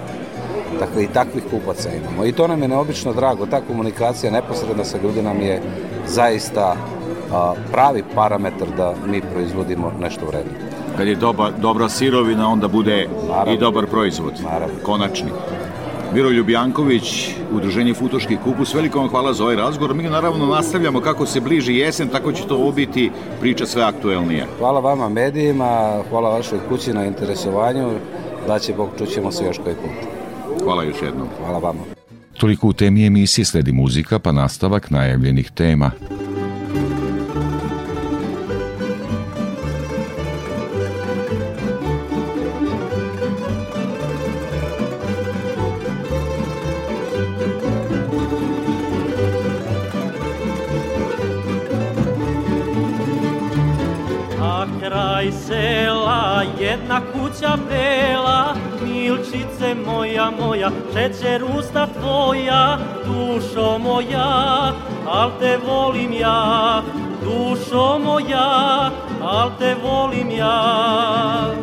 Dakle, i takvih kupaca imamo. I to nam je neobično drago. Ta komunikacija neposredna sa ljudi nam je zaista a, pravi parametar da mi proizvodimo nešto vredno. Kad je doba, dobra sirovina, onda bude Naravno. i dobar proizvod. Naravno. Konačni. Miroljub Janković, Udruženje Futoški kupus, veliko vam hvala za ovaj razgovor. Mi naravno nastavljamo kako se bliži jesen, tako će to biti priča sve aktuelnija. Hvala vama medijima, hvala vašoj kući na interesovanju, da će Bog čućemo se još koji put. Hvala još jednom. Hvala vama. Toliko u temi emisije sledi muzika, pa nastavak najavljenih tema. Kuća bela Milčice moja moja, šećer usta tvoja Dušo moja, al te volim ja dušo moja, al te volim ja.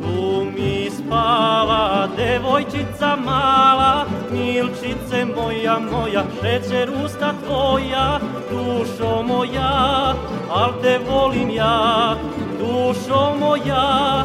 Tu mi spava devojčica mala, milčice moja, moja, šećer usta tvoja, dušo moja, al te volim ja, dušo moja,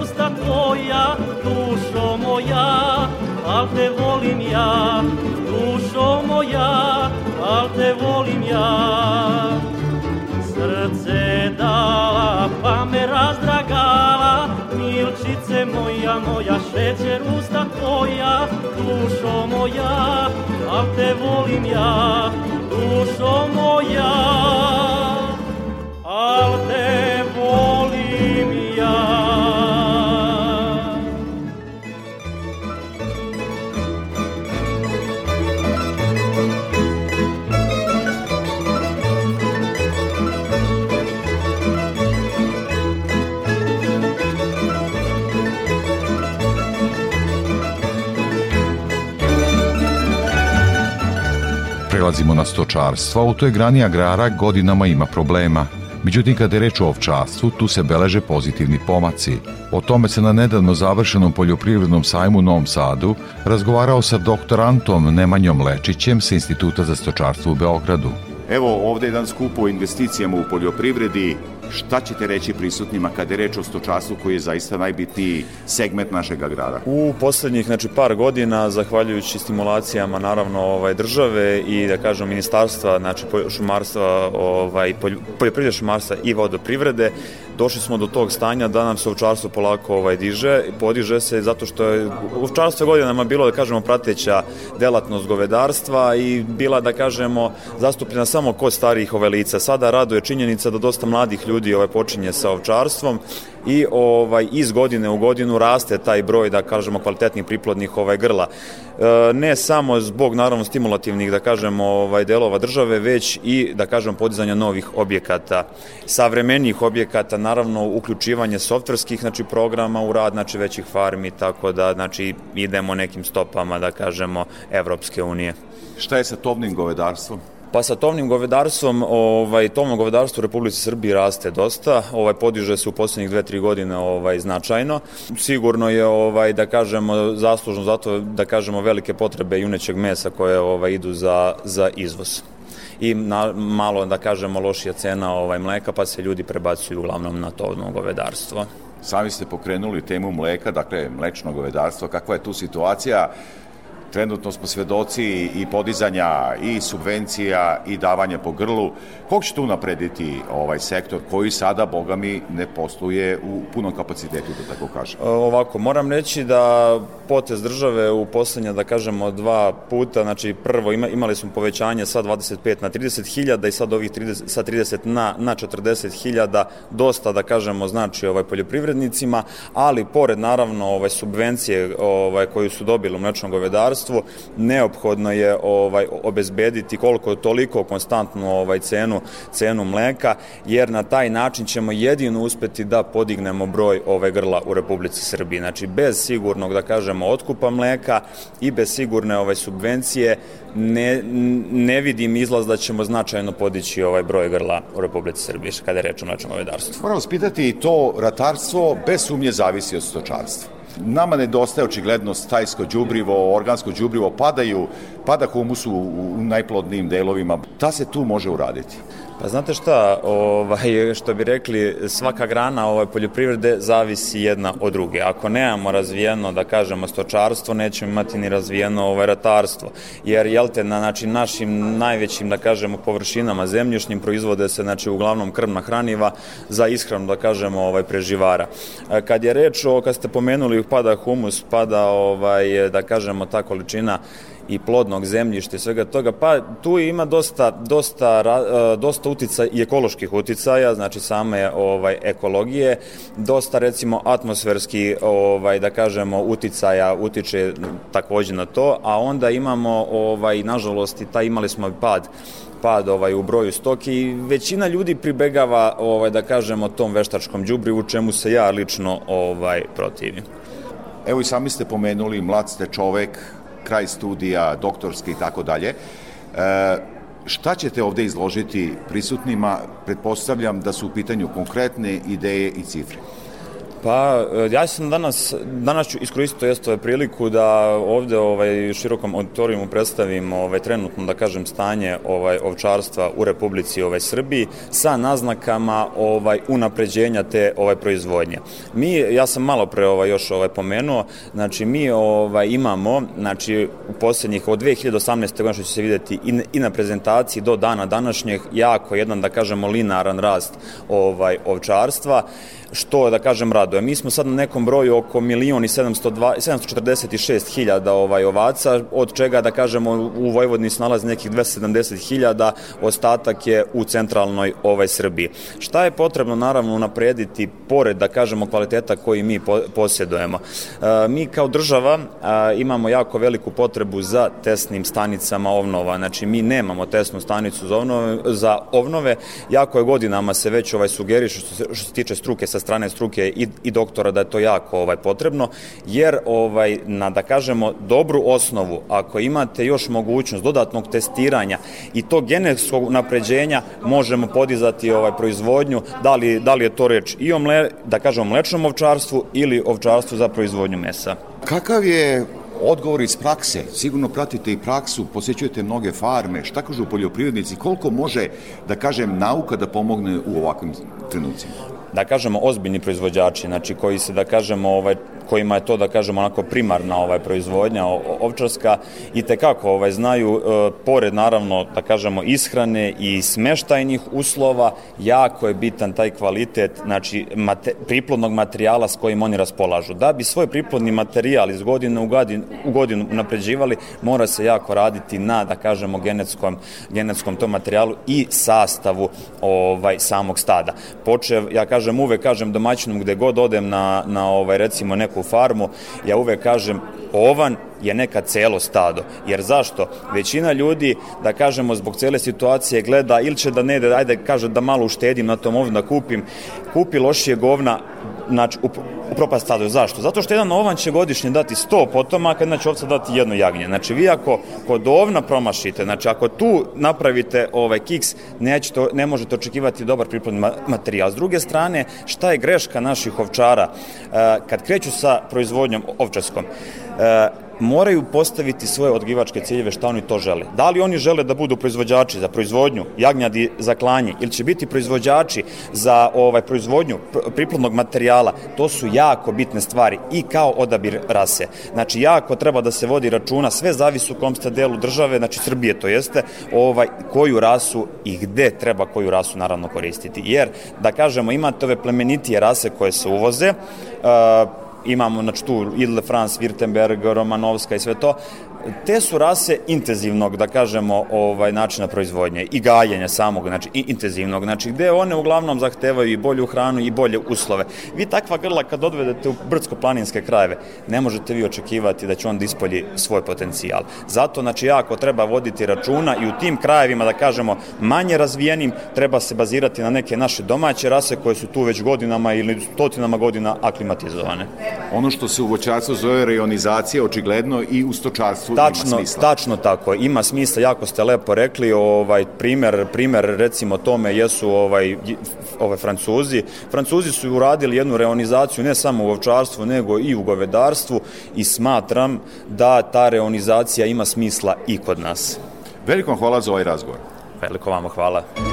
moja, šećer usta tvoja, dušo moja, al te volim ja, dušo moja, Prelazimo na stočarstvo, u toj grani agrara godinama ima problema. Međutim, kada je reč o ovčarstvu, tu se beleže pozitivni pomaci. O tome se na nedavno završenom poljoprivrednom sajmu u Novom Sadu razgovarao sa doktorantom Nemanjom Lečićem sa Instituta za stočarstvo u Beogradu. Evo ovde je jedan skup o investicijama u poljoprivredi. Šta ćete reći prisutnima kada je reč o stočarstvu koji je zaista najbitniji segment našeg agrara? U poslednjih znači, par godina, zahvaljujući stimulacijama naravno ovaj, države i da kažem ministarstva znači, šumarstva, ovaj, poljoprivrede šumarstva i vodoprivrede, došli smo do tog stanja da nam se ovčarstvo polako ovaj, diže podiže se zato što je ovčarstvo godinama bilo, da kažemo, prateća delatnost govedarstva i bila, da kažemo, zastupljena samo kod starijih ove lica. Sada raduje činjenica da dosta mladih ljudi ovaj, počinje sa ovčarstvom i ovaj iz godine u godinu raste taj broj da kažemo kvalitetnih priplodnih ovaj grla. E, ne samo zbog naravno stimulativnih da kažemo ovaj delova države već i da kažem podizanja novih objekata. Savremenih objekata naravno uključivanje softverskih znači programa u rad znači većih farmi tako da znači idemo nekim stopama da kažemo Evropske unije. Šta je sa tovnim govedarstvom? Pa sa tovnim govedarstvom, ovaj, tovno govedarstvo u Republici Srbiji raste dosta, ovaj, podiže se u poslednjih 2-3 godine ovaj, značajno. Sigurno je, ovaj, da kažemo, zaslužno zato da kažemo velike potrebe junećeg mesa koje ovaj, idu za, za izvoz i na, malo, da kažemo, lošija cena ovaj, mleka, pa se ljudi prebacuju uglavnom na tovno govedarstvo. Sami ste pokrenuli temu mleka, dakle mlečno govedarstvo, kakva je tu situacija? Trenutno smo svedoci i podizanja i subvencija i davanja po grlu. Kog će tu naprediti ovaj sektor koji sada, boga mi, ne posluje u punom kapacitetu, da tako kažem? Ovako, moram reći da potez države u poslednja, da kažemo, dva puta, znači prvo ima, imali smo povećanje sa 25 na 30 hiljada i sad ovih 30, sa 30 na, na 40 hiljada, dosta, da kažemo, znači ovaj, poljoprivrednicima, ali pored, naravno, ovaj, subvencije ovaj, koju su dobili u mlečnom govedarstvu, govedarstvu neophodno je ovaj obezbediti koliko toliko konstantnu ovaj cenu cenu mleka jer na taj način ćemo jedino uspeti da podignemo broj ove grla u Republici Srbiji. Znači bez sigurnog da kažemo otkupa mleka i bez sigurne ove subvencije ne, ne vidim izlaz da ćemo značajno podići ovaj broj grla u Republici Srbiji kada je reč o mlečnom govedarstvu. Moram vas pitati i to ratarstvo bez sumnje zavisi od stočarstva. Nama nedostaje očigledno stajsko đubrivo, organsko đubrivo, padaju, pada humus u, u najplodnijim delovima. Ta se tu može uraditi? Pa znate šta, ovaj, što bi rekli, svaka grana ovaj, poljoprivrede zavisi jedna od druge. Ako nemamo razvijeno, da kažemo, stočarstvo, nećemo imati ni razvijeno ovaj, ratarstvo. Jer, jel te, na znači, našim najvećim, da kažemo, površinama zemljišnim proizvode se, znači, uglavnom krvna hraniva za ishranu, da kažemo, ovaj, preživara. Kad je reč o, kad ste pomenuli, pada humus, pada, ovaj, da kažemo, ta količina i plodnog zemljišta i svega toga, pa tu ima dosta, dosta, e, dosta utica i ekoloških uticaja, znači same ovaj, ekologije, dosta recimo atmosferski, ovaj, da kažemo, uticaja utiče takođe na to, a onda imamo, ovaj, nažalost, i ta imali smo pad pad ovaj u broju stoke i većina ljudi pribegava ovaj da kažemo tom veštačkom đubrivu čemu se ja lično ovaj protivim. Evo i sami ste pomenuli mlad ste čovek, kraj studija, doktorski i tako dalje. E, šta ćete ovde izložiti prisutnima? Pretpostavljam da su u pitanju konkretne ideje i cifre. Pa, e, ja sam danas, danas ću iskoristiti jest ove priliku da ovde ovaj, širokom auditorijumu predstavim ovaj, trenutno, da kažem, stanje ovaj, ovčarstva u Republici ovaj, Srbiji sa naznakama ovaj, unapređenja te ovaj, proizvodnje. Mi, ja sam malo pre ovaj, još ovaj, pomenuo, znači mi ovaj, imamo, znači u poslednjih od 2018. godina što će se videti i, i na prezentaciji do dana današnjeg jako jedan, da kažemo, linaran rast ovaj, ovčarstva što da kažem raduje. Mi smo sad na nekom broju oko milion i 746 hiljada ovaj, ovaca, od čega da kažemo u Vojvodini se nalazi nekih 270 hiljada, ostatak je u centralnoj ovaj Srbiji. Šta je potrebno naravno naprediti pored da kažemo kvaliteta koji mi posjedujemo? E, mi kao država imamo jako veliku potrebu za tesnim stanicama ovnova, znači mi nemamo tesnu stanicu za ovnove, za ovnove. jako je godinama se već ovaj sugeriše što se, što se tiče struke sa strane struke i, i doktora da je to jako ovaj potrebno, jer ovaj na da kažemo dobru osnovu, ako imate još mogućnost dodatnog testiranja i to genetskog napređenja, možemo podizati ovaj proizvodnju, da li, da li je to reč i o mle, da kažemo mlečnom ovčarstvu ili ovčarstvu za proizvodnju mesa. Kakav je odgovor iz prakse. Sigurno pratite i praksu, posjećujete mnoge farme. Šta kažu poljoprivrednici? Koliko može, da kažem, nauka da pomogne u ovakvim trenucima? Da kažemo ozbiljni proizvođači, znači koji se da kažemo ovaj kojima je to da kažemo onako primarna ovaj proizvodnja ovčarska i te kako ovaj znaju e, pored naravno da kažemo ishrane i smeštajnih uslova jako je bitan taj kvalitet znači mate, priplodnog materijala s kojim oni raspolažu. Da bi svoj priplodni materijal iz godine u godinu, u godinu napređivali, mora se jako raditi na da kažemo genetskom genetskom tom materijalu i sastavu ovaj samog stada. Počev ja kažem kažem, uvek kažem domaćinom gde god odem na, na ovaj, recimo neku farmu, ja uvek kažem ovan je neka celo stado. Jer zašto? Većina ljudi, da kažemo, zbog cele situacije gleda ili će da ne ide, ajde kaže da malo uštedim na tom ovdje da kupim, kupi lošije govna, znači, u, u propast stadu. Zašto? Zato što jedan ovan će godišnje dati 100 potomaka, jedna će ovca dati jedno jagnje. Znači, vi ako kod ovna promašite, znači, ako tu napravite ovaj kiks, nećete, ne možete očekivati dobar priplodni materijal. S druge strane, šta je greška naših ovčara e, kad kreću sa proizvodnjom ovčarskom? Moraju postaviti svoje odgivačke ciljeve šta oni to žele. Da li oni žele da budu proizvođači za proizvodnju jagnjadi za klanje ili će biti proizvođači za ovaj proizvodnju priplodnog materijala, to su jako bitne stvari i kao odabir rase. Znači jako treba da se vodi računa, sve zavisi u kom ste delu države, znači Srbije to jeste, ovaj koju rasu i gde treba koju rasu naravno koristiti. Jer da kažemo imate ove plemenitije rase koje se uvoze, uh, imamo znači tu Ile France, Württemberg, Romanovska i sve to, te su rase intenzivnog, da kažemo, ovaj načina proizvodnje i gajenja samog, znači i intenzivnog, znači gde one uglavnom zahtevaju i bolju hranu i bolje uslove. Vi takva grla kad odvedete u brdsko-planinske krajeve, ne možete vi očekivati da će on da ispolji svoj potencijal. Zato, znači, jako treba voditi računa i u tim krajevima, da kažemo, manje razvijenim, treba se bazirati na neke naše domaće rase koje su tu već godinama ili stotinama godina aklimatizovane. Ono što se u voćarstvu zove rejonizacija, očigledno i u stočarstvu tu tačno, ima smisla. Tačno tako, ima smisla, jako ste lepo rekli, ovaj primer, primer recimo tome jesu ovaj ovaj Francuzi. Francuzi su uradili jednu reonizaciju ne samo u ovčarstvu, nego i u govedarstvu i smatram da ta reonizacija ima smisla i kod nas. Veliko hvala za ovaj razgovor. Veliko vam hvala.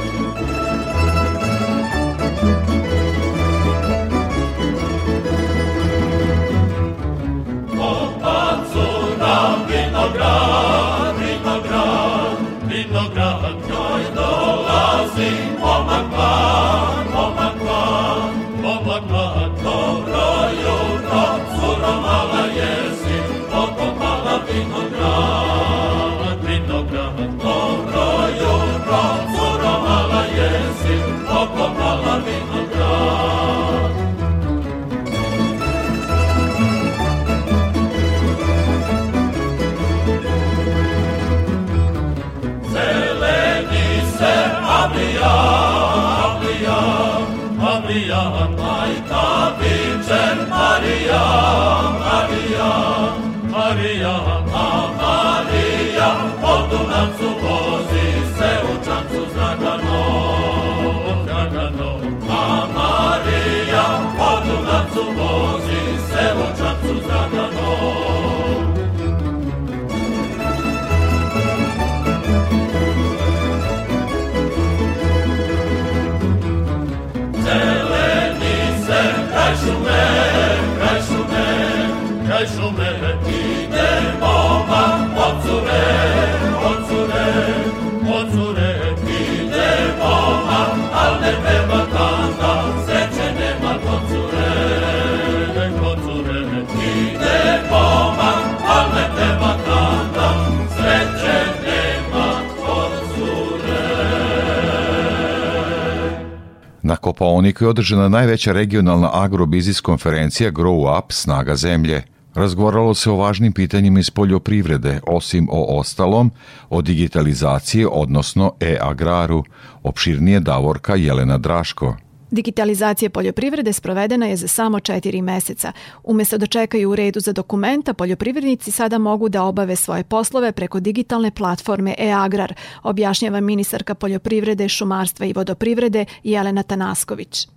God. Na Kopaoniku je održana najveća regionalna agrobiznis konferencija Grow Up Snaga zemlje. Razgovaralo se o važnim pitanjima iz poljoprivrede, osim o ostalom, o digitalizaciji, odnosno e-agraru, opširnije Davorka Jelena Draško. Digitalizacija poljoprivrede sprovedena je za samo četiri meseca. Umesto da čekaju u redu za dokumenta, poljoprivrednici sada mogu da obave svoje poslove preko digitalne platforme e-agrar, objašnjava ministarka poljoprivrede, šumarstva i vodoprivrede Jelena Tanasković.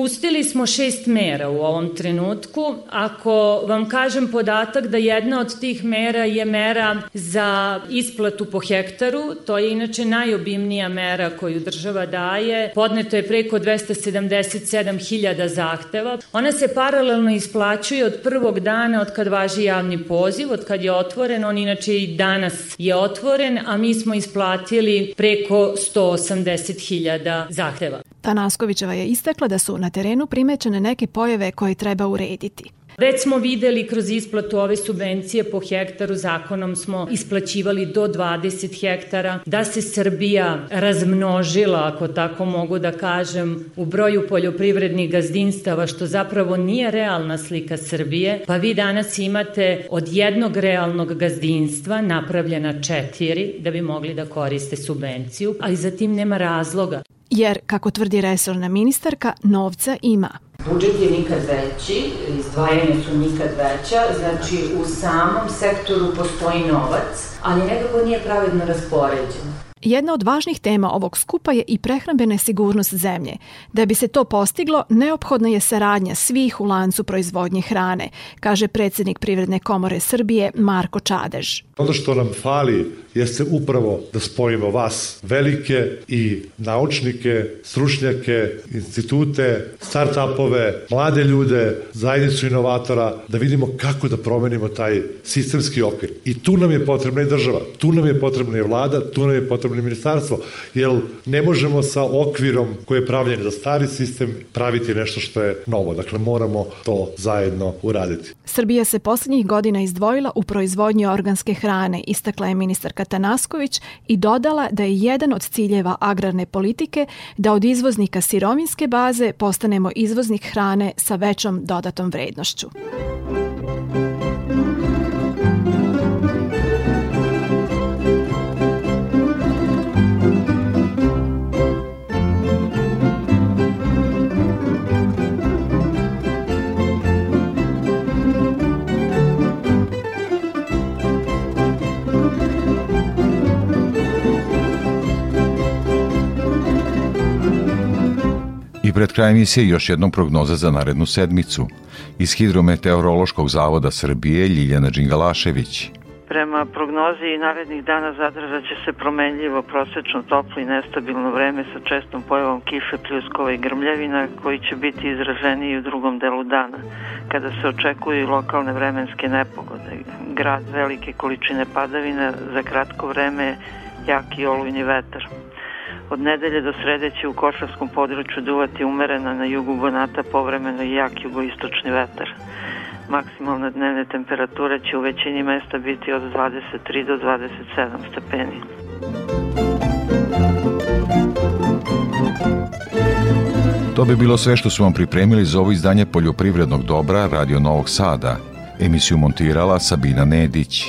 Pustili smo šest mera u ovom trenutku. Ako vam kažem podatak da jedna od tih mera je mera za isplatu po hektaru, to je inače najobimnija mera koju država daje, podneto je preko 277.000 zahteva. Ona se paralelno isplaćuje od prvog dana od kad važi javni poziv, od kad je otvoren, on inače i danas je otvoren, a mi smo isplatili preko 180.000 zahteva. Tanaskovićeva je istakla da su na terenu primećene neke pojave koje treba urediti. Već smo videli kroz isplatu ove subvencije po hektaru, zakonom smo isplaćivali do 20 hektara, da se Srbija razmnožila, ako tako mogu da kažem, u broju poljoprivrednih gazdinstava, što zapravo nije realna slika Srbije, pa vi danas imate od jednog realnog gazdinstva napravljena četiri da bi mogli da koriste subvenciju, a i za tim nema razloga jer, kako tvrdi resorna ministarka, novca ima. Budžet je nikad veći, izdvajanje su nikad veća, znači u samom sektoru postoji novac, ali nekako nije pravedno raspoređen. Jedna od važnih tema ovog skupa je i prehrambena sigurnost zemlje. Da bi se to postiglo, neophodna je saradnja svih u lancu proizvodnje hrane, kaže predsednik Privredne komore Srbije Marko Čadež. Ono što nam fali jeste upravo da spojimo vas, velike i naučnike, stručnjake, institute, start-upove, mlade ljude, zajednicu inovatora, da vidimo kako da promenimo taj sistemski okvir. I tu nam je potrebna i država, tu nam je potrebna i vlada, tu nam je potrebno i ministarstvo, jer ne možemo sa okvirom koji je pravljen za stari sistem praviti nešto što je novo. Dakle, moramo to zajedno uraditi. Srbija se poslednjih godina izdvojila u proizvodnji organske hrane, istakla je ministarka Tanasković i dodala da je jedan od ciljeva agrarne politike da od izvoznika sirovinske baze postanemo izvoznik hrane sa većom dodatom vrednošću. Pred krajem emisije još jednom prognoza za narednu sedmicu. Iz Hidrometeorološkog zavoda Srbije Ljiljana Đingalašević. Prema prognozi narednih dana zadržat će se promenljivo, prosečno toplo i nestabilno vreme sa čestom pojavom kiše, pljuskova i grmljavina koji će biti izraženiji u drugom delu dana, kada se očekuju lokalne vremenske nepogode. Grad velike količine padavina za kratko vreme jaki olujni vetar. Od nedelje do srede će u košarskom području duvati umerena na jugu Banata povremeno i jak jugoistočni vetar. Maksimalne dnevne temperature će u većini mesta biti od 23 do 27 stepeni. To bi bilo sve što su vam pripremili za ovo izdanje poljoprivrednog dobra Radio Novog Sada. Emisiju montirala Sabina Nedić.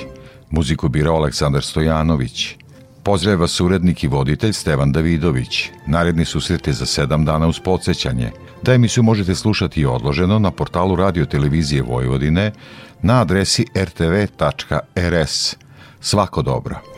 Muziku birao Aleksandar Stojanović. Pozdravlja vas urednik i voditelj Stevan Davidović. Naredni susret za sedam dana uz podsjećanje. Da emisiju možete slušati i odloženo na portalu Radio Televizije Vojvodine na adresi rtv.rs. Svako dobro.